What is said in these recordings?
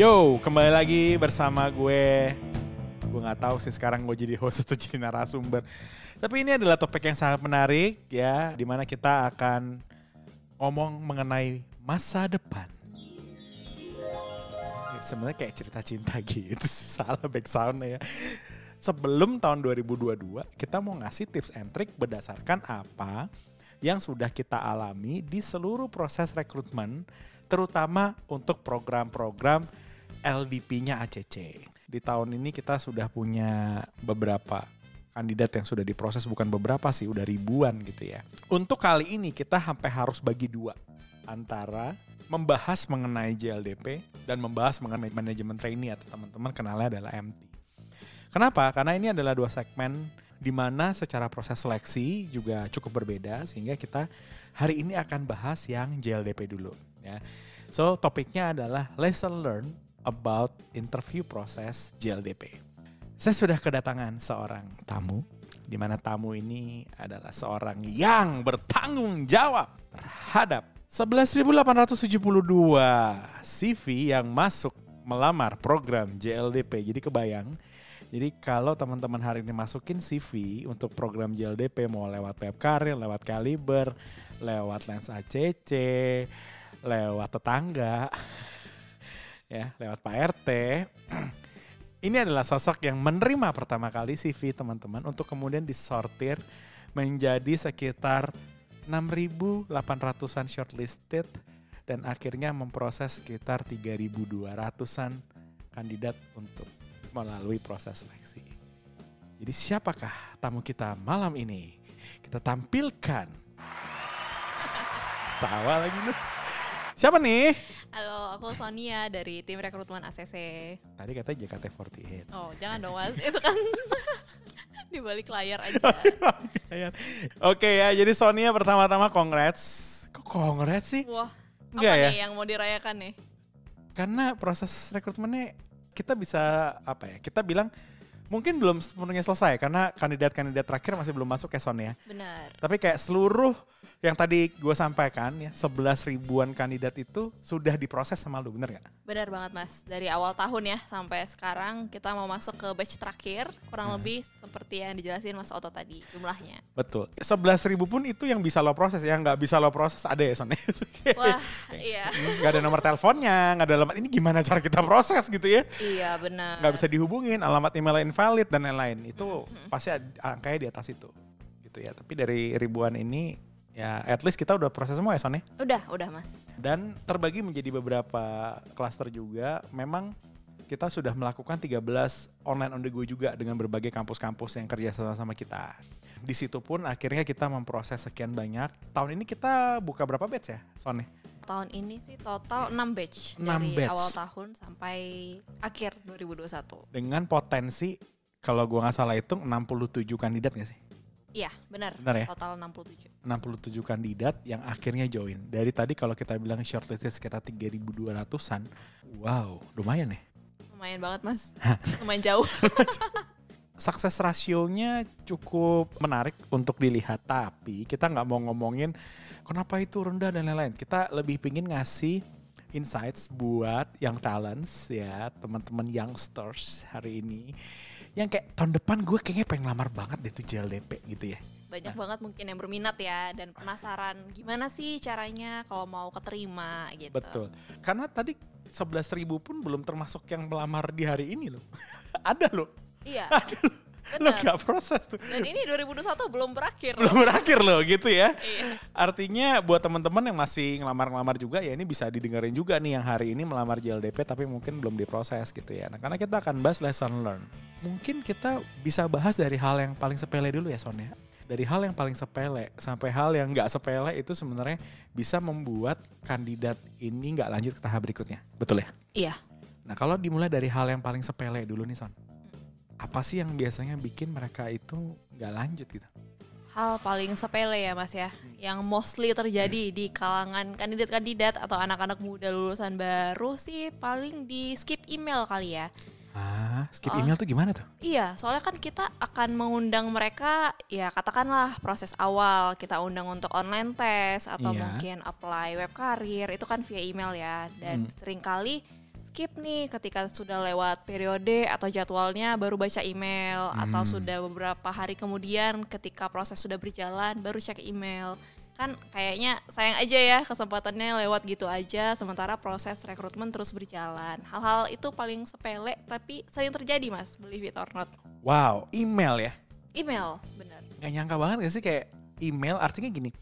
Yo, kembali lagi bersama gue. Gue nggak tahu sih sekarang gue jadi host atau jadi narasumber. Tapi ini adalah topik yang sangat menarik ya, di mana kita akan ngomong mengenai masa depan. Ya, Sebenarnya kayak cerita cinta gitu, sih, salah back soundnya ya. Sebelum tahun 2022, kita mau ngasih tips and trick berdasarkan apa yang sudah kita alami di seluruh proses rekrutmen, terutama untuk program-program LDP-nya ACC. Di tahun ini kita sudah punya beberapa kandidat yang sudah diproses, bukan beberapa sih, udah ribuan gitu ya. Untuk kali ini kita sampai harus bagi dua antara membahas mengenai JLDP dan membahas mengenai manajemen trainee atau teman-teman kenalnya adalah MT. Kenapa? Karena ini adalah dua segmen di mana secara proses seleksi juga cukup berbeda sehingga kita hari ini akan bahas yang JLDP dulu ya. So topiknya adalah lesson learned about interview proses JLDP. Saya sudah kedatangan seorang tamu di mana tamu ini adalah seorang yang bertanggung jawab terhadap 11.872 CV yang masuk melamar program JLDP. Jadi kebayang jadi kalau teman-teman hari ini masukin CV untuk program JLDP mau lewat web karir, lewat kaliber, lewat lens ACC, lewat tetangga, ya lewat Pak RT. Ini adalah sosok yang menerima pertama kali CV teman-teman untuk kemudian disortir menjadi sekitar 6.800-an shortlisted dan akhirnya memproses sekitar 3.200-an kandidat untuk melalui proses seleksi. Jadi siapakah tamu kita malam ini? Kita tampilkan. Tawa lagi lu. Siapa nih? Halo, aku Sonia dari tim rekrutmen ACC. Tadi katanya JKT48. Oh, jangan dong mas, itu kan di balik layar aja. Oke ya, jadi Sonia pertama-tama congrats. Kok congrats sih? Wah, Enggak apa ya? nih yang mau dirayakan nih? Karena proses rekrutmennya kita bisa apa ya? Kita bilang mungkin belum sepenuhnya selesai karena kandidat-kandidat terakhir masih belum masuk ya Sonia. Benar. Tapi kayak seluruh yang tadi gue sampaikan ya 11 ribuan kandidat itu sudah diproses sama lu bener gak? Benar banget mas. Dari awal tahun ya sampai sekarang kita mau masuk ke batch terakhir. Kurang Hmm. lebih seperti yang dijelasin mas Oto tadi jumlahnya. Betul. 11 ribu pun itu yang bisa lo proses ya, nggak bisa lo proses ada ya Sonia. Wah, iya. Nggak ada nomor teleponnya, nggak ada alamat. Ini gimana cara kita proses gitu ya? Iya benar. Nggak bisa dihubungin, alamat email invalid dan lain-lain. Itu Hmm. pasti angkanya di atas itu. Gitu ya. Tapi dari ribuan ini ya at least kita udah proses semua ya Sonia. Udah, udah mas. Dan terbagi menjadi beberapa klaster juga. Memang kita sudah melakukan 13 online on the go juga dengan berbagai kampus-kampus yang kerja sama sama kita. Di situ pun akhirnya kita memproses sekian banyak. Tahun ini kita buka berapa batch ya, Sony? Tahun ini sih total 6 batch. Enam dari batch. awal tahun sampai akhir 2021. Dengan potensi kalau gua nggak salah hitung 67 kandidat nggak sih? Iya, benar. Benar ya? Total 67. 67 kandidat yang akhirnya join. Dari tadi kalau kita bilang shortlisted sekitar 3.200-an. Wow, lumayan ya. Lumayan banget mas. Lumayan jauh. sukses rasionya cukup menarik untuk dilihat tapi kita nggak mau ngomongin kenapa itu rendah dan lain-lain kita lebih pingin ngasih insights buat yang talents ya teman-teman youngsters hari ini. Yang kayak tahun depan gue kayaknya pengen lamar banget deh tuh JLDP gitu ya. Banyak banget mungkin yang berminat ya dan penasaran gimana sih caranya kalau mau keterima gitu. betul. Karena tadi 11.000 pun belum termasuk yang melamar di hari ini loh. Ada loh. Iya. Lo gak proses tuh Dan ini 2021 belum berakhir. belum berakhir loh gitu ya Iya. Artinya buat teman-teman yang masih ngelamar-ngelamar juga ya ini bisa didengerin juga nih yang hari ini melamar JLDP tapi mungkin belum diproses gitu ya. Nah karena kita akan bahas lesson learn. Mungkin kita bisa bahas dari hal yang paling sepele dulu ya Son ya. Dari hal yang paling sepele sampai hal yang nggak sepele itu sebenarnya bisa membuat kandidat ini nggak lanjut ke tahap berikutnya. Betul ya? Iya. Nah kalau dimulai dari hal yang paling sepele dulu nih Son. Apa sih yang biasanya bikin mereka itu nggak lanjut gitu? Hal paling sepele ya Mas ya, yang mostly terjadi di kalangan kandidat-kandidat atau anak-anak muda lulusan baru sih paling di skip email kali ya. Ah, skip Oh. email tuh gimana tuh? Iya, soalnya kan kita akan mengundang mereka, ya katakanlah proses awal kita undang untuk online test atau Iya. mungkin apply web karir itu kan via email ya. Dan Hmm. sering kali skip nih ketika sudah lewat periode atau jadwalnya baru baca email atau sudah beberapa hari kemudian ketika proses sudah berjalan baru cek email kan kayaknya sayang aja ya kesempatannya lewat gitu aja sementara proses rekrutmen terus berjalan hal-hal itu paling sepele tapi sering terjadi mas believe it or not Wow, email ya. email benar Gak nyangka banget gak sih kayak email artinya gini.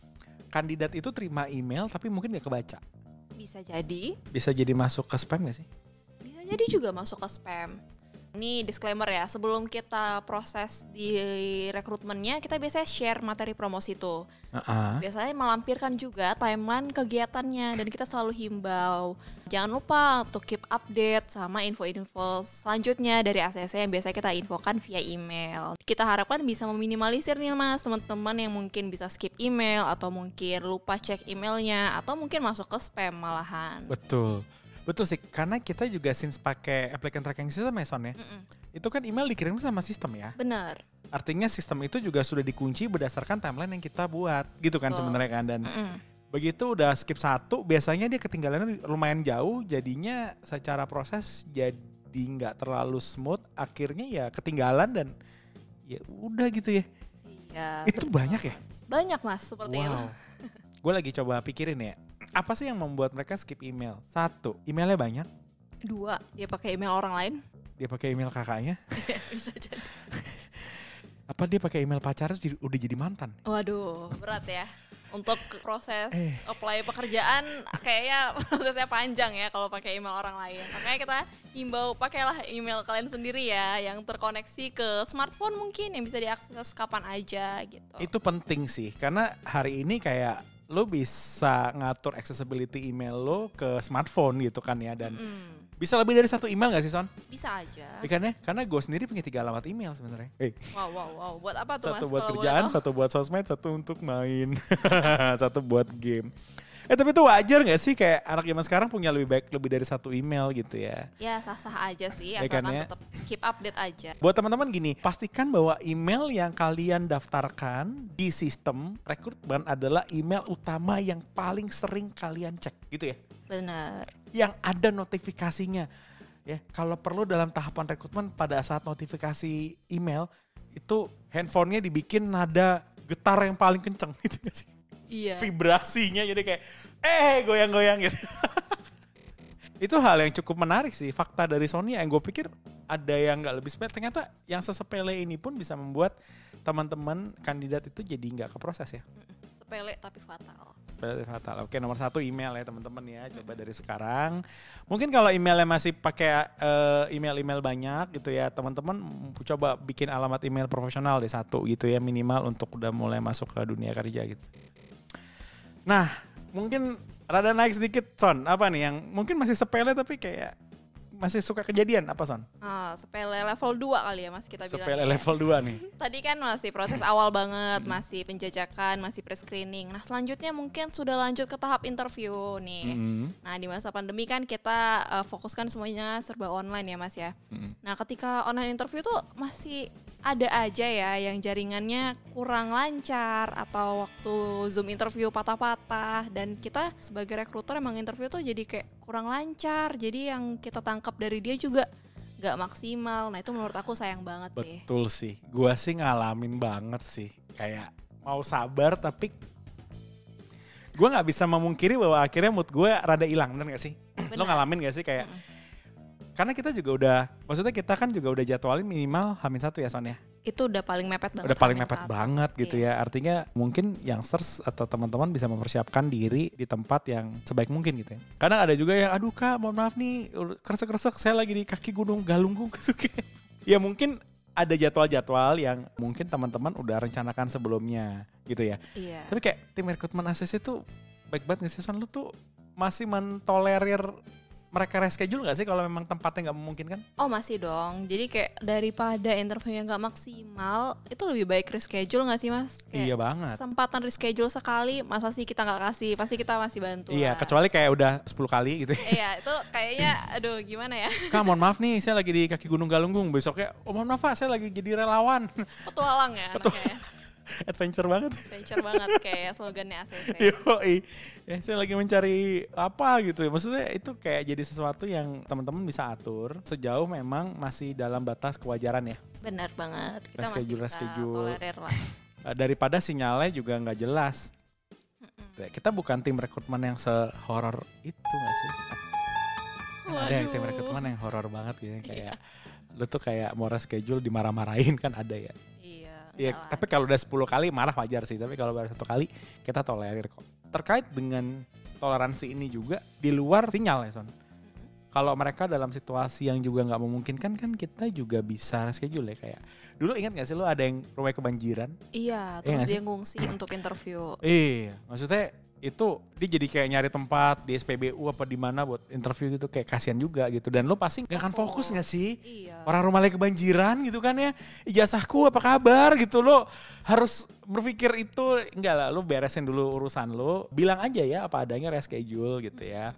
Kandidat itu terima email tapi mungkin gak kebaca. bisa jadi Bisa jadi masuk ke spam gak sih? Jadi juga masuk ke spam. Ini disclaimer ya sebelum kita proses di rekrutmennya kita biasanya share materi promosi tuh Heeh. biasanya melampirkan juga timeline kegiatannya dan kita selalu himbau. Jangan lupa untuk keep update sama info-info selanjutnya dari ACC yang biasanya kita infokan via email. Kita harapkan bisa meminimalisir nih mas. Teman-teman yang mungkin bisa skip email atau mungkin lupa cek emailnya atau mungkin masuk ke spam malahan. Betul. Betul sih, karena kita juga since pakai applicant tracking system ya Son ya. Mm-mm. Itu kan email dikirim sama sistem ya. bener Artinya sistem itu juga sudah dikunci berdasarkan timeline yang kita buat gitu kan Betul. sebenarnya kan dan Mm-mm. begitu udah skip satu biasanya dia ketinggalannya lumayan jauh jadinya secara proses jadi nggak terlalu smooth akhirnya ya ketinggalan dan ya udah gitu ya iya itu banyak ya banyak mas seperti itu gue lagi coba pikirin ya apa sih yang membuat mereka skip email satu emailnya banyak dua dia pakai email orang lain dia pakai email kakaknya bisa jadi apa dia pakai email pacarnya udah jadi mantan Waduh, berat ya. Untuk proses Eh. apply pekerjaan kayaknya prosesnya panjang ya kalau pakai email orang lain. Makanya kita himbau pakailah email kalian sendiri ya yang terkoneksi ke smartphone mungkin yang bisa diakses kapan aja gitu. itu penting sih karena hari ini kayak lo bisa ngatur accessibility email lo ke smartphone gitu kan ya dan Mm, bisa lebih dari satu email gak sih Son? bisa aja. Ya kan ya? Karena gue sendiri punya tiga alamat email sebenarnya. Eh, Wow, wow, wow. Buat apa tuh satu Mas? buat kalau boleh kerjaan, satu buat sosmed, satu untuk main, satu buat game. Eh tapi itu wajar gak sih kayak anak zaman sekarang punya lebih baik lebih dari satu email gitu ya? Ya sah-sah aja sih, Ya kan asalkan ya? tetap keep update aja. Buat teman-teman gini, pastikan bahwa email yang kalian daftarkan di sistem rekrutmen adalah email utama yang paling sering kalian cek gitu ya. Bener. Yang ada notifikasinya. Ya, kalau perlu dalam tahapan rekrutmen pada saat notifikasi email itu handphonenya dibikin nada getar yang paling kenceng gitu sih? Iya. Vibrasinya jadi kayak eh goyang-goyang gitu. itu hal yang cukup menarik sih fakta dari Sony yang gue pikir ada yang nggak lebih sepele ternyata yang sesepele ini pun bisa membuat teman-teman kandidat itu jadi nggak keproses ya Sepele tapi fatal. Sepele fatal oke nomor satu email ya teman-teman ya coba dari sekarang mungkin kalau emailnya masih pakai eh, email-email banyak gitu ya teman-teman coba bikin alamat email profesional deh satu gitu ya minimal untuk udah mulai masuk ke dunia kerja gitu nah mungkin rada naik sedikit Son apa nih yang mungkin masih sepele tapi kayak masih suka kejadian apa Son Ah, sepele level 2 kali ya Mas kita bilang. sepele ya. level 2 nih Tadi kan masih proses awal banget, masih penjajakan, masih pre-screening. Nah selanjutnya mungkin sudah lanjut ke tahap interview nih. Mm. Nah di masa pandemi kan kita eh, fokuskan semuanya serba online ya mas ya. Mm. Nah ketika online interview tuh masih ada aja ya yang jaringannya kurang lancar atau waktu zoom interview patah-patah dan kita sebagai rekruter emang interview tuh jadi kayak kurang lancar. Jadi yang kita tangkap dari dia juga nggak maksimal. Nah itu menurut aku sayang banget sih. Betul sih. Gua sih ngalamin banget sih. Kayak mau sabar tapi gua nggak bisa memungkiri bahwa akhirnya mood gue rada hilang, bener gak sih? Lo Benar. ngalamin gak sih kayak karena kita juga udah, maksudnya kita kan juga udah jadwalin minimal hamin satu ya Son ya. Itu udah paling mepet banget. Udah paling mepet satu. banget gitu Iya. ya. Artinya mungkin youngsters atau teman-teman bisa mempersiapkan diri di tempat yang sebaik mungkin gitu ya. Kadang ada juga yang, aduh kak mohon maaf nih, kresek-kresek saya lagi di kaki gunung Galunggung gitu. Ya mungkin ada jadwal-jadwal yang mungkin teman-teman udah rencanakan sebelumnya gitu ya. Iya. Tapi kayak tim rekrutmen ACC tuh baik banget sih Son? Lu tuh masih mentolerir mereka reschedule gak sih kalau memang tempatnya nggak memungkinkan? Oh masih dong. Jadi kayak daripada interview yang nggak maksimal, itu lebih baik reschedule nggak sih mas? Iya Kayak banget. Kesempatan reschedule sekali, masa sih kita nggak kasih? Pasti kita masih bantu. Iya, lah. kecuali kayak udah 10 kali gitu ya. Iya itu kayaknya, aduh gimana ya? Kak mohon maaf nih saya lagi di kaki Gunung Galunggung besoknya oh mohon maaf saya lagi jadi relawan Petualang ya Petua- anaknya. ya. Adventure banget. Adventure banget kayak slogannya ACC. Yoi. Ya, saya lagi mencari apa gitu ya. Maksudnya itu kayak jadi sesuatu yang teman-teman bisa atur sejauh memang masih dalam batas kewajaran ya. Benar banget. Kita masih Reschedule, bisa reschedule. tolerir lah. Eh, Daripada sinyalnya juga nggak jelas. Mm-mm. Kita bukan tim rekrutmen yang sehoror itu gak sih? Kan ada yang tim rekrutmen yang horor banget gitu kayak lu tuh kayak mau reschedule dimarah-marahin kan ada ya. Iya. Lah. tapi kalau udah 10 kali marah wajar sih, tapi kalau baru satu kali kita tolerir kok. Terkait dengan toleransi ini juga di luar sinyal ya, Son. Kalau mereka dalam situasi yang juga nggak memungkinkan kan kita juga bisa reschedule ya kayak. Dulu ingat gak sih lu ada yang rumah kebanjiran? Iya, Iya terus nggak dia ngungsi untuk interview. Iya, maksudnya itu dia jadi kayak nyari tempat di SPBU apa di mana buat interview gitu kayak kasihan juga gitu. Dan lu pasti nggak akan fokus nggak sih? Iya. orang rumah lagi kebanjiran gitu kan ya. Ijazahku apa kabar? gitu. Lo harus berpikir itu enggak lah lu beresin dulu urusan lo. Bilang aja ya apa adanya reschedule gitu ya.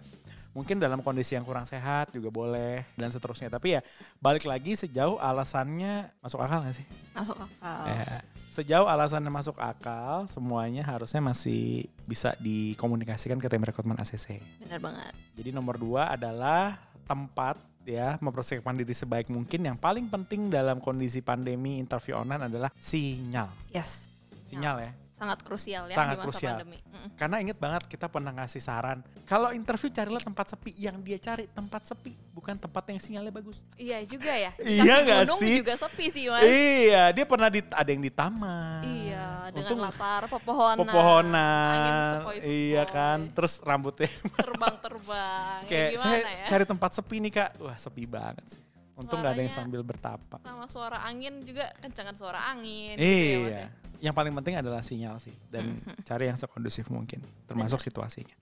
Mungkin dalam kondisi yang kurang sehat juga boleh dan seterusnya. Tapi ya balik lagi sejauh alasannya masuk akal gak sih? Masuk akal. Ya, sejauh alasannya masuk akal semuanya harusnya masih bisa dikomunikasikan ke tim rekrutmen ACC Benar banget. jadi nomor dua adalah tempat ya mempersiapkan diri sebaik mungkin. Yang paling penting dalam kondisi pandemi interview online adalah sinyal. Yes. Sinyal ya. Sangat krusial ya Sangat di masa krusial. pandemi. Mm-mm. Karena inget banget kita pernah ngasih saran. Kalau interview carilah tempat sepi. Yang dia cari tempat sepi. Bukan tempat yang sinyalnya bagus. Iya juga ya. Di Iya nggak gunung sih? juga sepi sih mas. Iya, dia pernah di ada yang di taman. Iya, dengan Untung latar pepohonan. Angin pepohonan. sepoi-sepoi, Iya kan. Terus rambutnya Terbang-terbang. Ya, kayak gimana saya ya? cari tempat sepi nih kak. Wah sepi banget sih. Untung nggak ada yang sambil bertapa. Sama suara angin juga kencangan suara angin. gitu ya, Mas, Iya. ya. Yang paling penting adalah sinyal sih dan Mhm. cari yang sekondusif mungkin termasuk situasinya.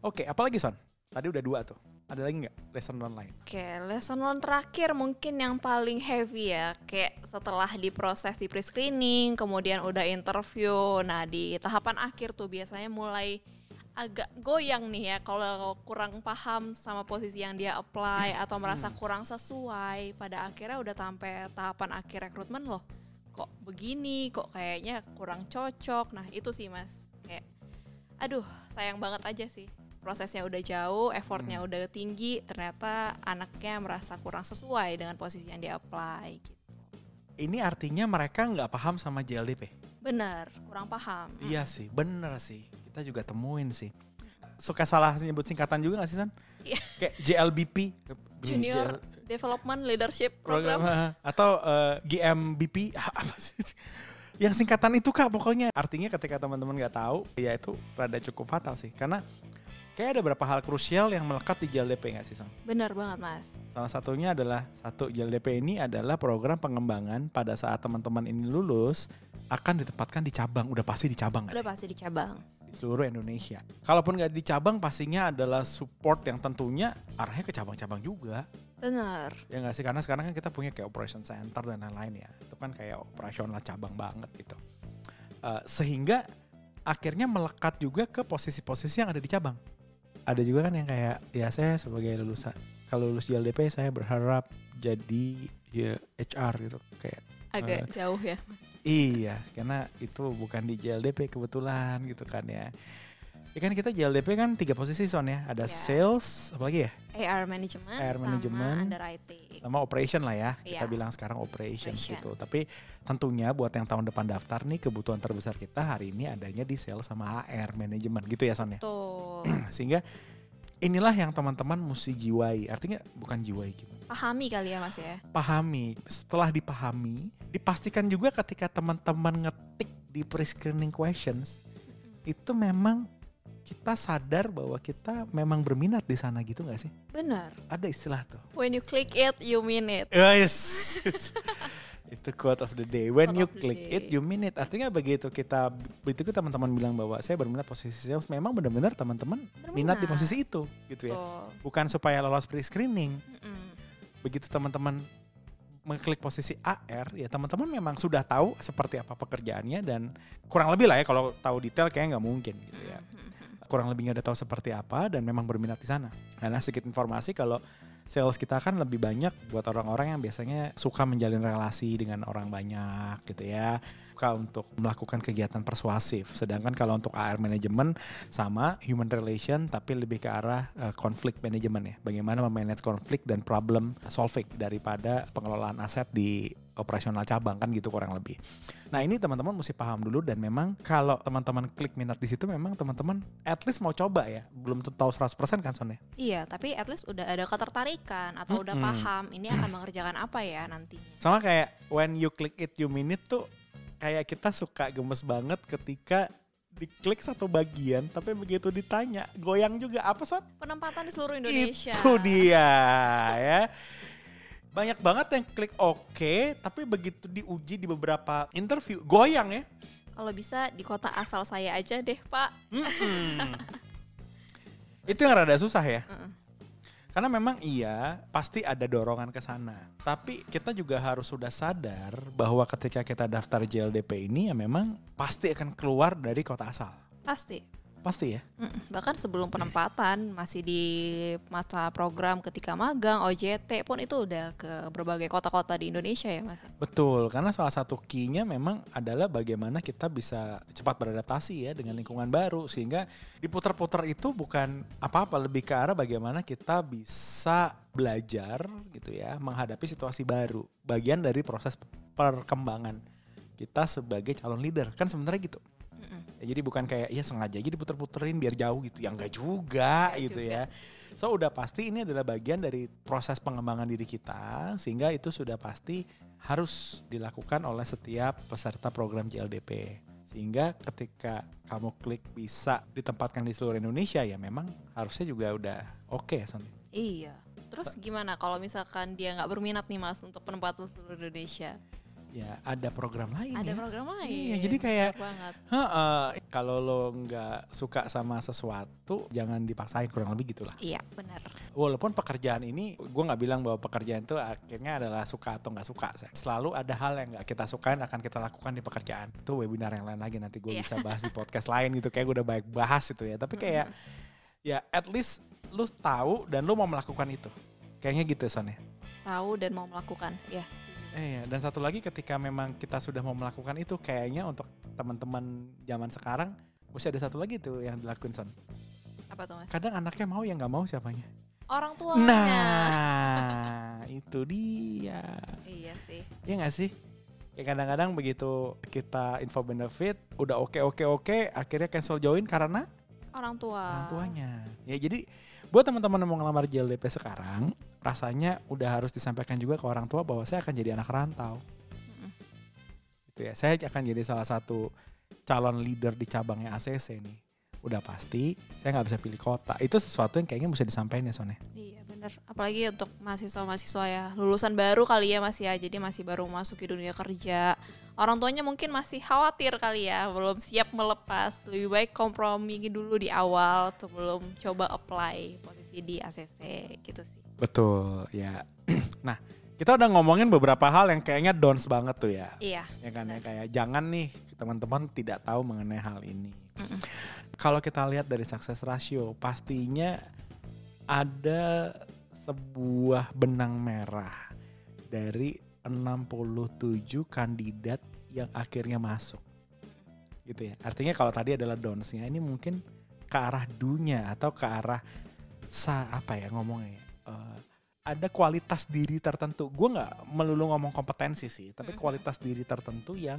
Oke, apalagi Son? Tadi udah dua tuh. Ada lagi nggak lesson online? Oke, lesson learn terakhir mungkin yang paling heavy ya. Kayak setelah diproses di pre-screening, kemudian udah interview. Nah, di tahapan akhir tuh biasanya mulai agak goyang nih ya kalau kurang paham sama posisi yang dia apply atau merasa kurang sesuai. Pada akhirnya udah sampai tahapan akhir rekrutmen loh. Kok begini, kok kayaknya kurang cocok. Nah, itu sih Mas. Kayak aduh, sayang banget aja sih prosesnya udah jauh, effortnya udah tinggi, ternyata anaknya merasa kurang sesuai dengan posisi yang dia apply gitu. Ini artinya mereka nggak paham sama JLDP? Bener, kurang paham. Iya sih, bener sih. Kita juga temuin sih. Suka salah nyebut singkatan juga gak sih Son? Iya. Kayak JLBP. Junior Development Leadership program Program. atau eh, GMBP apa sih? Yang singkatan itu kak pokoknya artinya ketika teman-teman nggak tahu ya itu rada cukup fatal sih karena kayak ada beberapa hal krusial yang melekat di JLDP nggak sih Son? Bener banget mas. Salah satunya adalah satu JLDP ini adalah program pengembangan pada saat teman-teman ini lulus akan ditempatkan di cabang udah pasti di cabang Udah sih? pasti di cabang. di seluruh Indonesia. Kalaupun nggak di cabang pastinya adalah support yang tentunya arahnya ke cabang-cabang juga. Bener. Ya nggak sih karena sekarang kan kita punya kayak operation center dan lain-lain ya. Itu kan kayak operasional cabang banget gitu. Eh, sehingga akhirnya melekat juga ke posisi-posisi yang ada di cabang. Ada juga kan yang kayak ya saya sebagai lulusan kalau lulus JLDP saya berharap jadi ya HR gitu kayak Agak jauh ya. Iya, karena itu bukan di JLDP kebetulan gitu kan ya. Ya kan kita JLDP kan tiga posisi son ya. Ada Ya. sales, apa lagi ya? AR management AR sama management. under IT. Sama operation lah ya. Kita Iya. bilang sekarang operations Operation. gitu. Tapi tentunya buat yang tahun depan daftar nih kebutuhan terbesar kita hari ini adanya di sales sama AR management gitu ya son ya. Sehingga inilah yang teman-teman mesti jiwai. Artinya bukan jiwai gimana? pahami kali ya mas ya. pahami. Setelah dipahami, dipastikan juga ketika teman-teman ngetik di pre-screening questions, itu memang kita sadar bahwa kita memang berminat di sana gitu nggak sih? Bener. Ada istilah tuh. When you click it, you mean it. Yes. itu quote of the day. When Quote you click it, you mean it. Artinya begitu kita begitu teman-teman bilang bahwa saya berminat posisi sales, memang benar-benar teman-teman minat di posisi itu gitu ya. Tuh. Bukan supaya lolos pre-screening, Mm-mm. begitu teman-teman mengklik posisi AR ya teman-teman memang sudah tahu seperti apa pekerjaannya dan kurang lebih lah ya kalau tahu detail kayak nggak mungkin gitu ya Mhm. Kurang lebihnya udah tahu seperti apa dan memang berminat di sana. Nah sedikit informasi kalau sales kita kan lebih banyak buat orang-orang yang biasanya suka menjalin relasi dengan orang banyak gitu ya. Untuk melakukan kegiatan persuasif. Sedangkan kalau untuk AR management sama human relation tapi lebih ke arah uh, konflik management ya. Bagaimana memanage konflik dan problem solving daripada pengelolaan aset di operasional cabang kan gitu kurang lebih. Nah ini teman-teman mesti paham dulu dan memang kalau teman-teman klik minat di situ memang teman-teman at least mau coba ya. Belum tentu tahu 100% kan Son ya? Iya, tapi at least udah ada ketertarikan atau udah Mm-mm. paham ini akan mengerjakan apa ya nantinya. Sama kayak when you click it you mean it tuh kayak kita suka gemes banget ketika diklik satu bagian tapi begitu ditanya goyang juga apa Son? Penempatan di seluruh Indonesia. Itu dia ya. Banyak banget yang klik oke, tapi begitu diuji di beberapa interview goyang ya. Kalau bisa di kota asal saya aja deh, Pak. Mm-mm. Itu yang rada susah ya. Mm-mm. Karena memang iya pasti ada dorongan ke sana. Tapi kita juga harus sudah sadar bahwa ketika kita daftar JLDP ini ya memang pasti akan keluar dari kota asal. Pasti. Pasti ya. Bahkan sebelum penempatan masih di masa program ketika magang OJT pun itu udah ke berbagai kota-kota di Indonesia ya Mas. Betul, karena salah satu key-nya memang adalah bagaimana kita bisa cepat beradaptasi ya dengan lingkungan baru sehingga diputar-putar itu bukan apa-apa lebih ke arah bagaimana kita bisa belajar gitu ya menghadapi situasi baru. Bagian dari proses perkembangan kita sebagai calon leader kan sebenarnya gitu. Mm-mm. Ya, jadi bukan kayak ya sengaja aja diputer-puterin biar jauh gitu. Ya enggak juga Nggak gitu juga. ya. So udah pasti ini adalah bagian dari proses pengembangan diri kita sehingga itu sudah pasti harus dilakukan oleh setiap peserta program JLDP. Sehingga ketika kamu klik bisa ditempatkan di seluruh Indonesia ya memang harusnya juga udah oke Son. Iya. Terus gimana kalau misalkan dia nggak berminat nih Mas untuk penempatan seluruh Indonesia? Ya ada program lain Ada ya. program lain. Iya, jadi kayak-. Heeh, kalau lo nggak suka sama sesuatu jangan dipaksain kurang lebih gitulah. Iya, benar. Walaupun pekerjaan ini, gue nggak bilang bahwa pekerjaan itu akhirnya adalah suka atau nggak suka. Selalu ada hal yang nggak kita sukain akan kita lakukan di pekerjaan. Itu webinar yang lain lagi nanti gue Iya. bisa bahas di podcast lain gitu. Kayak gue udah baik bahas itu ya. Tapi kayak ya at least lu tahu dan lu mau melakukan itu. Kayaknya gitu Son ya. Tahu dan mau melakukan. Ya. Eh, dan satu lagi ketika memang kita sudah mau melakukan itu, kayaknya untuk teman-teman zaman sekarang mesti ada satu lagi tuh yang dilakuin Son. Apa tuh Mas? Kadang anaknya mau yang nggak mau siapanya. Orang tuanya. Nah, itu dia. Iya sih. Iya nggak sih? Ya kadang-kadang begitu kita info benefit, udah oke oke oke, akhirnya cancel join karena Orang tua. orang tuanya. Ya jadi buat teman-teman yang mau ngelamar JLDP sekarang, rasanya udah harus disampaikan juga ke orang tua bahwa saya akan jadi anak rantau. Mm-mm. Gitu ya. Saya akan jadi salah satu calon leader di cabangnya ACC nih. Udah pasti saya nggak bisa pilih kota. Itu sesuatu yang kayaknya mesti disampaikan ya Son ya. Iya bener. Apalagi untuk mahasiswa-mahasiswa ya lulusan baru kali ya Mas ya. Jadi masih baru masuk ke dunia kerja. Orang tuanya mungkin masih khawatir kali ya, belum siap melepas. Lebih baik kompromi dulu di awal sebelum coba apply posisi di ACC gitu sih. Betul, ya. nah, kita udah ngomongin beberapa hal yang kayaknya downs banget tuh ya. Iya. Ya kan ya kayak jangan nih teman-teman tidak tahu mengenai hal ini. Kalau kita lihat dari success ratio, pastinya ada sebuah benang merah dari 67 kandidat yang akhirnya masuk. Gitu ya. Artinya kalau tadi adalah downs-nya, ini mungkin ke arah dunya atau ke arah sa apa ya ngomongnya ya, eh, ada kualitas diri tertentu. Gue nggak melulu ngomong kompetensi sih, tapi kualitas diri tertentu yang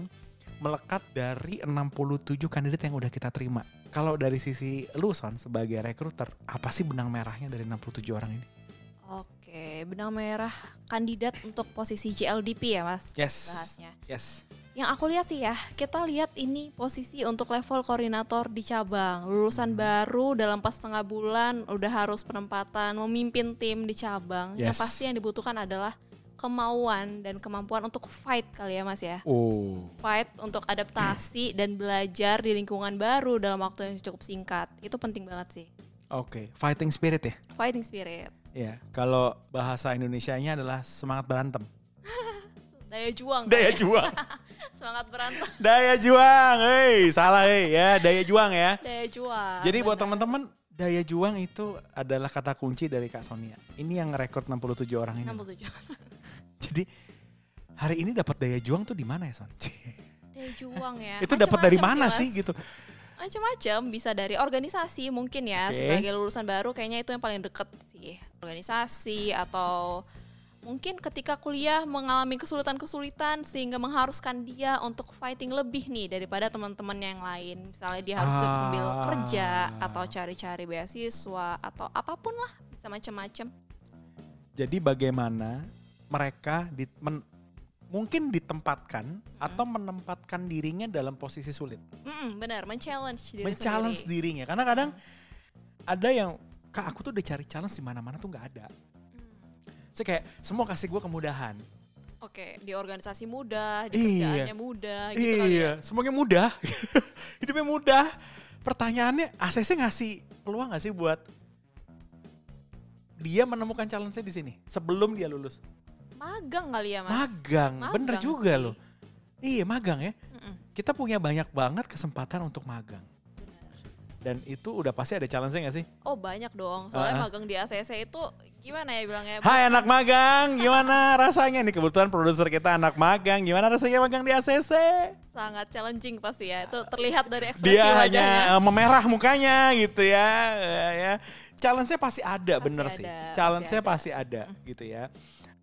melekat dari 67 kandidat yang udah kita terima. Kalau dari sisi lu Son sebagai recruiter, apa sih benang merahnya dari 67 orang ini? Oke, benang merah kandidat untuk posisi JLDP ya Mas Yes. bahasnya. Yes. Yang aku lihat sih ya, kita lihat ini posisi untuk level koordinator di cabang. Lulusan baru dalam pas setengah bulan udah harus penempatan, memimpin tim di cabang. Yang Yes. pasti yang dibutuhkan adalah kemauan dan kemampuan untuk fight kali ya Mas ya. Oh. Fight untuk adaptasi dan belajar di lingkungan baru dalam waktu yang cukup singkat. Itu penting banget sih. Oke, fighting spirit ya. Fighting spirit. Ya, kalau bahasa Indonesianya adalah semangat berantem. Daya juang. Daya ya. juang. Semangat berantem. daya juang. Hei, salah hei ya, daya juang ya. Daya juang. Jadi buat teman-teman Daya juang itu adalah kata kunci dari Kak Sonia. Ini yang rekor 67 orang ini. 67. Jadi hari ini dapat daya juang tuh di mana ya Son? Daya juang ya. itu dapat dari mana sih Mas. gitu? Macam-macam bisa dari organisasi mungkin ya Oke. sebagai lulusan baru kayaknya itu yang paling deket sih organisasi atau mungkin ketika kuliah mengalami kesulitan-kesulitan sehingga mengharuskan dia untuk fighting lebih nih daripada teman-temannya yang lain misalnya dia harus Ah. ambil kerja atau cari-cari beasiswa atau apa pun lah bisa macam-macam Jadi bagaimana mereka di, men- mungkin ditempatkan atau menempatkan dirinya dalam posisi sulit, Mm-mm, benar men-challenge diri men-challenge sendiri. dirinya. Karena kadang ada yang kak aku tuh udah cari challenge di mana-mana tuh nggak ada. Hmm. Saya kayak semua kasih gue kemudahan. Oke, di organisasi mudah, di Iya. kerjaannya mudah gitu kali ya. iya, semuanya mudah. Hidupnya mudah. Pertanyaannya, ACC ngasih peluang gak sih buat dia menemukan challenge-nya di sini sebelum dia lulus? Magang kali ya, Mas. Magang, bener Magang juga sih. loh. Iya magang ya. Mm-mm. Kita punya banyak banget kesempatan untuk magang. Dan itu udah pasti ada challenge-nya gak sih? Oh banyak dong, soalnya Ah. magang di ACC itu gimana ya bilangnya? Hai anak magang, gimana rasanya nih? Kebetulan produser kita anak magang, gimana rasanya magang di ACC? Sangat challenging pasti ya, itu terlihat dari ekspresi Dia wajahnya. hanya eh, memerah mukanya gitu ya. Eh, ya. Challenge-nya pasti ada, Pasti bener ada, sih. pasti Challenge-nya ada. pasti ada gitu ya.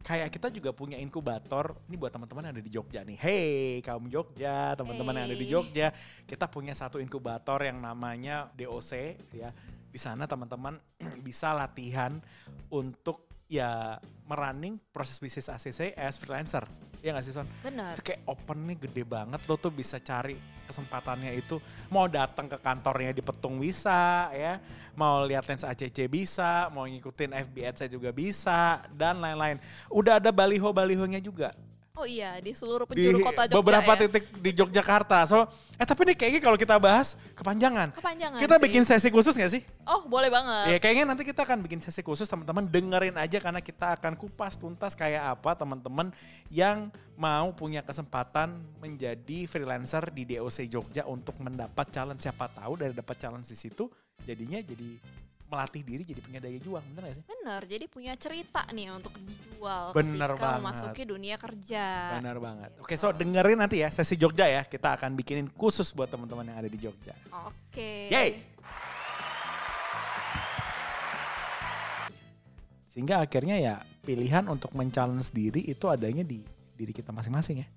Kayak kita juga punya inkubator. Ini buat teman-teman yang ada di Jogja nih. Hey, kaum Jogja, teman-teman yang ada di Hey. Jogja, kita punya satu inkubator yang namanya DOC ya. Di sana teman-teman bisa latihan untuk ya merunning proses bisnis ACC as freelancer. Ya nggak sih Son? Benar. Itu kayak opennya gede banget lo tuh bisa cari kesempatannya itu mau datang ke kantornya di Petung bisa ya mau lihat lens ACC bisa mau ngikutin FB Ads saya juga bisa dan lain-lain udah ada baliho balihonya juga Oh iya, di seluruh di penjuru kota Jogja beberapa ya. titik di Yogyakarta so eh tapi ini kayaknya kalau kita bahas kepanjangan Kepanjangan kita sih. bikin sesi khusus gak sih Oh boleh banget. Ya kayaknya nanti kita akan bikin sesi khusus teman-teman dengerin aja karena kita akan kupas tuntas kayak apa teman-teman yang mau punya kesempatan menjadi freelancer di DOC Jogja untuk mendapat challenge siapa tahu dari dapat challenge di situ jadinya jadi melatih diri jadi punya daya juang bener gak sih? Benar, jadi punya cerita nih untuk dijual Bener ketika banget. memasuki dunia kerja. Benar banget. Oke so dengerin nanti ya sesi Jogja ya kita akan bikinin khusus buat teman-teman yang ada di Jogja. Oke. Yeay! Sehingga akhirnya ya pilihan untuk men-challenge diri itu adanya di diri kita masing-masing ya.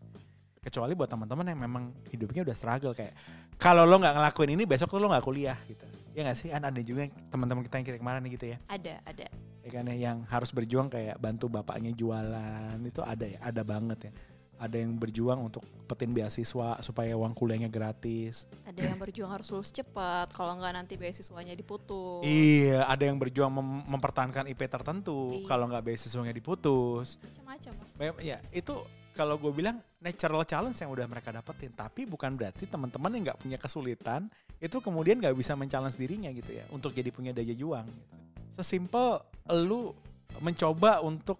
Kecuali buat teman-teman yang memang hidupnya udah struggle kayak kalau lo nggak ngelakuin ini besok lo nggak kuliah gitu. Ya nggak sih? Kan ada juga teman-teman kita yang kita kemarin gitu ya. Ada, ada. Ya kan ya, yang harus berjuang kayak bantu bapaknya jualan itu ada ya, ada banget ya. Ada yang berjuang untuk petin beasiswa supaya uang kuliahnya gratis. Ada yang berjuang harus lulus cepat, kalau nggak nanti beasiswanya diputus. Iya, ada yang berjuang mem- mempertahankan IP tertentu. Iya. Kalau nggak beasiswanya diputus, Macam-macam. Ya itu kalau gue bilang natural challenge yang udah mereka dapetin. Tapi bukan berarti teman-teman yang nggak punya kesulitan itu kemudian nggak bisa men-challenge dirinya gitu ya untuk jadi punya daya juang. Gitu. Sesimpel lu mencoba untuk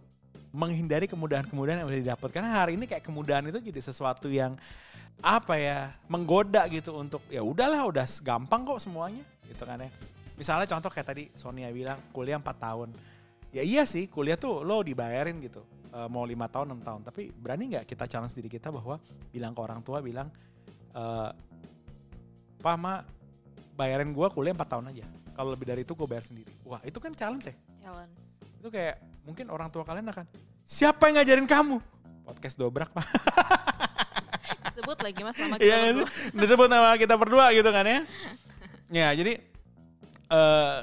menghindari kemudahan-kemudahan yang udah didapat. Karena hari ini kayak kemudahan itu jadi sesuatu yang apa ya menggoda gitu untuk ya udahlah udah gampang kok semuanya gitu kan ya. Misalnya contoh kayak tadi Sonia bilang kuliah 4 tahun. Ya iya sih kuliah tuh lo dibayarin gitu. Eh, mau lima tahun 6 tahun tapi berani nggak kita challenge diri kita bahwa bilang ke orang tua bilang eh Pak Ma bayarin gua kuliah 4 tahun aja. Kalau lebih dari itu gue bayar sendiri. Wah itu kan challenge ya. Challenge. Itu kayak mungkin orang tua kalian akan siapa yang ngajarin kamu? Podcast dobrak pak. Disebut lagi mas nama kita berdua. sih? disebut nama kita berdua gitu kan ya. Ya jadi eh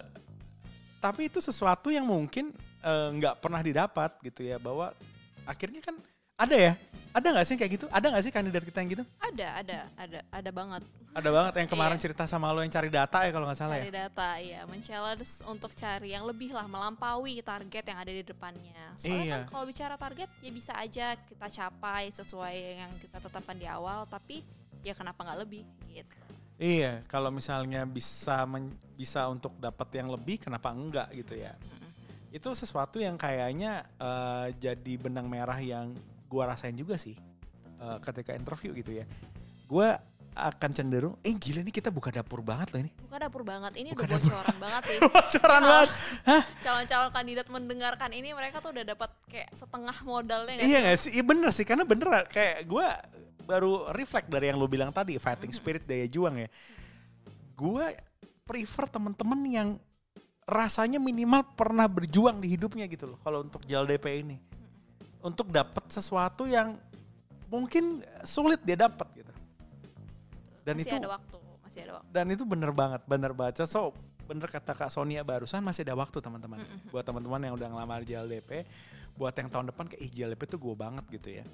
tapi itu sesuatu yang mungkin eh, nggak pernah didapat gitu ya bahwa akhirnya kan ada ya ada nggak sih kayak gitu ada nggak sih kandidat kita yang gitu Ada, ada, ada, ada banget. ada banget yang kemarin Iya. cerita sama lo yang cari data ya kalau nggak salah Cari ya data, ya, men-challenge untuk cari yang lebih lah, melampaui target yang ada di depannya. Soalnya Iya. kan kalau bicara target ya bisa aja kita capai sesuai yang kita tetapkan di awal, tapi ya kenapa nggak lebih gitu. iya kalau misalnya bisa men- bisa untuk dapat yang lebih kenapa enggak gitu ya itu sesuatu yang kayaknya eh, jadi benang merah yang gua rasain juga sih eh, ketika interview gitu ya. Gua akan cenderung, eh gila nih kita buka dapur banget loh ini. Bukan dapur banget. Ini Bukan udah bocoran banget sih. Bocoran banget. Hah? Calon-calon kandidat mendengarkan ini mereka tuh udah dapat kayak setengah modalnya nggak Iya sih? gak sih? Iya bener sih, karena bener kayak gue baru reflect dari yang lu bilang tadi, fighting spirit daya juang ya. Gue prefer temen-temen yang rasanya minimal pernah berjuang di hidupnya gitu loh, kalau untuk JLDP ini. Untuk dapat sesuatu yang mungkin sulit dia dapat gitu. Dan masih itu ada waktu, masih ada waktu. dan itu bener banget, bener baca. So bener kata Kak Sonia barusan masih ada waktu teman-teman. Buat teman-teman yang udah ngelamar JLDP, buat yang tahun depan kayak ih JLDP tuh gue banget gitu ya.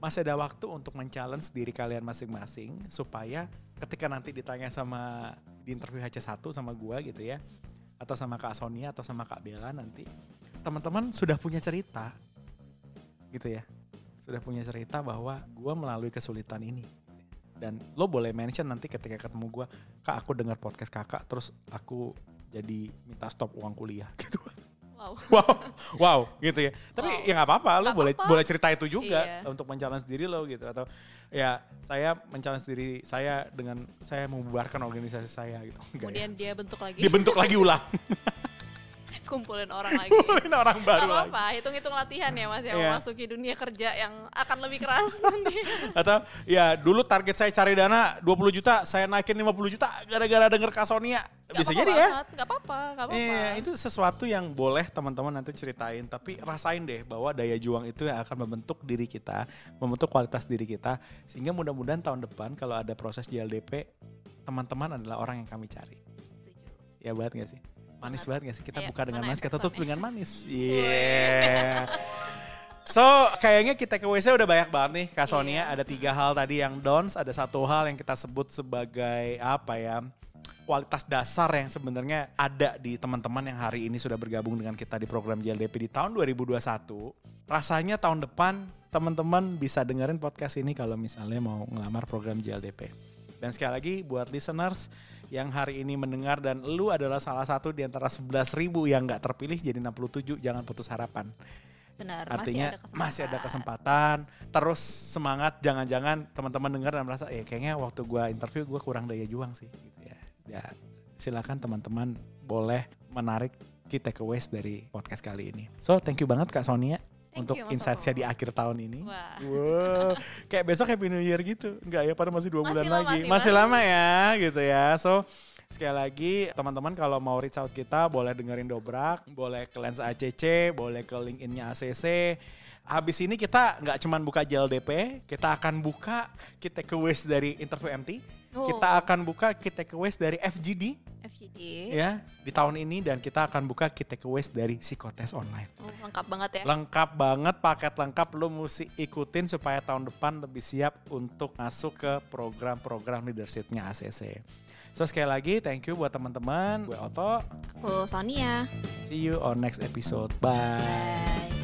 Masih ada waktu untuk men-challenge diri kalian masing-masing supaya ketika nanti ditanya sama di interview HC1 sama gua gitu ya atau sama Kak Sonia atau sama Kak Bella nanti teman-teman sudah punya cerita gitu ya. Sudah punya cerita bahwa gua melalui kesulitan ini dan lo boleh mention nanti ketika ketemu gua kak aku dengar podcast kakak terus aku jadi minta stop uang kuliah gitu Wow. wow wow gitu ya tapi Wow. ya nggak apa-apa lo Nggak boleh apa-apa. boleh cerita itu juga Iya. untuk mencalon diri lo gitu atau ya saya mencalon diri saya dengan saya membubarkan organisasi saya gitu Enggak ya. Kemudian dia bentuk lagi, dibentuk lagi ulang kumpulin orang lagi. Kumpulin orang baru lagi apa-apa, hitung-hitung latihan ya mas yang Iya. memasuki dunia kerja yang akan lebih keras nanti. atau ya dulu target saya cari dana 20 juta saya naikin 50 juta gara-gara denger Kak Sonia Gak bisa apa-apa jadi ya banget, Gak apa-apa, gak apa-apa. Iya, itu sesuatu yang boleh teman-teman nanti ceritain, tapi rasain deh bahwa daya juang itu yang akan membentuk diri kita, membentuk kualitas diri kita, sehingga mudah-mudahan tahun depan kalau ada proses JLDP, teman-teman adalah orang yang kami cari. Setuju. Ya banget gak sih? Manis Banget. gak sih? Kita Ayo, buka dengan manis, kita tutup dengan manis. Iya. So, kayaknya kita ke WC udah banyak banget nih, Kak Sonia. Iya. Ada tiga hal tadi yang downs, ada satu hal yang kita sebut sebagai apa ya, kualitas dasar yang sebenarnya ada di teman-teman yang hari ini sudah bergabung dengan kita di program JLDP di tahun 2021. Rasanya tahun depan teman-teman bisa dengerin podcast ini kalau misalnya mau ngelamar program JLDP. Dan sekali lagi buat listeners yang hari ini mendengar dan lu adalah salah satu di antara 11 ribu yang nggak terpilih jadi 67, jangan putus harapan. Benar, Artinya masih ada kesempatan. masih ada kesempatan. Terus semangat, jangan-jangan teman-teman dengar dan merasa, eh kayaknya waktu gua interview gua kurang daya juang sih. Gitu ya. ya silakan teman-teman boleh menarik key takeaways dari podcast kali ini. So thank you banget Kak Sonia Thank untuk insight-nya di akhir tahun ini. Wah. Wow, kayak besok Happy New Year gitu. Enggak ya, pada masih dua Masih bulan lah, lagi. masih, Masih Mas. lama ya gitu ya. So sekali lagi teman-teman kalau mau reach out kita boleh dengerin Dobrak, boleh ke Lens ACC, boleh ke LinkedIn-nya ACC. Habis ini kita nggak cuman buka JLDP, kita akan buka key takeaways dari interview MT. Oh. Kita akan buka key takeaways dari FGD Ya di tahun ini dan kita akan buka key takeaways dari psikotes online. Oh, lengkap banget ya. Lengkap banget, paket lengkap lu mesti ikutin supaya tahun depan lebih siap untuk masuk ke program-program leadershipnya ACC. So sekali lagi thank you buat teman-teman. Gue Oto. Aku Sonia. See you on next episode. Bye. Bye.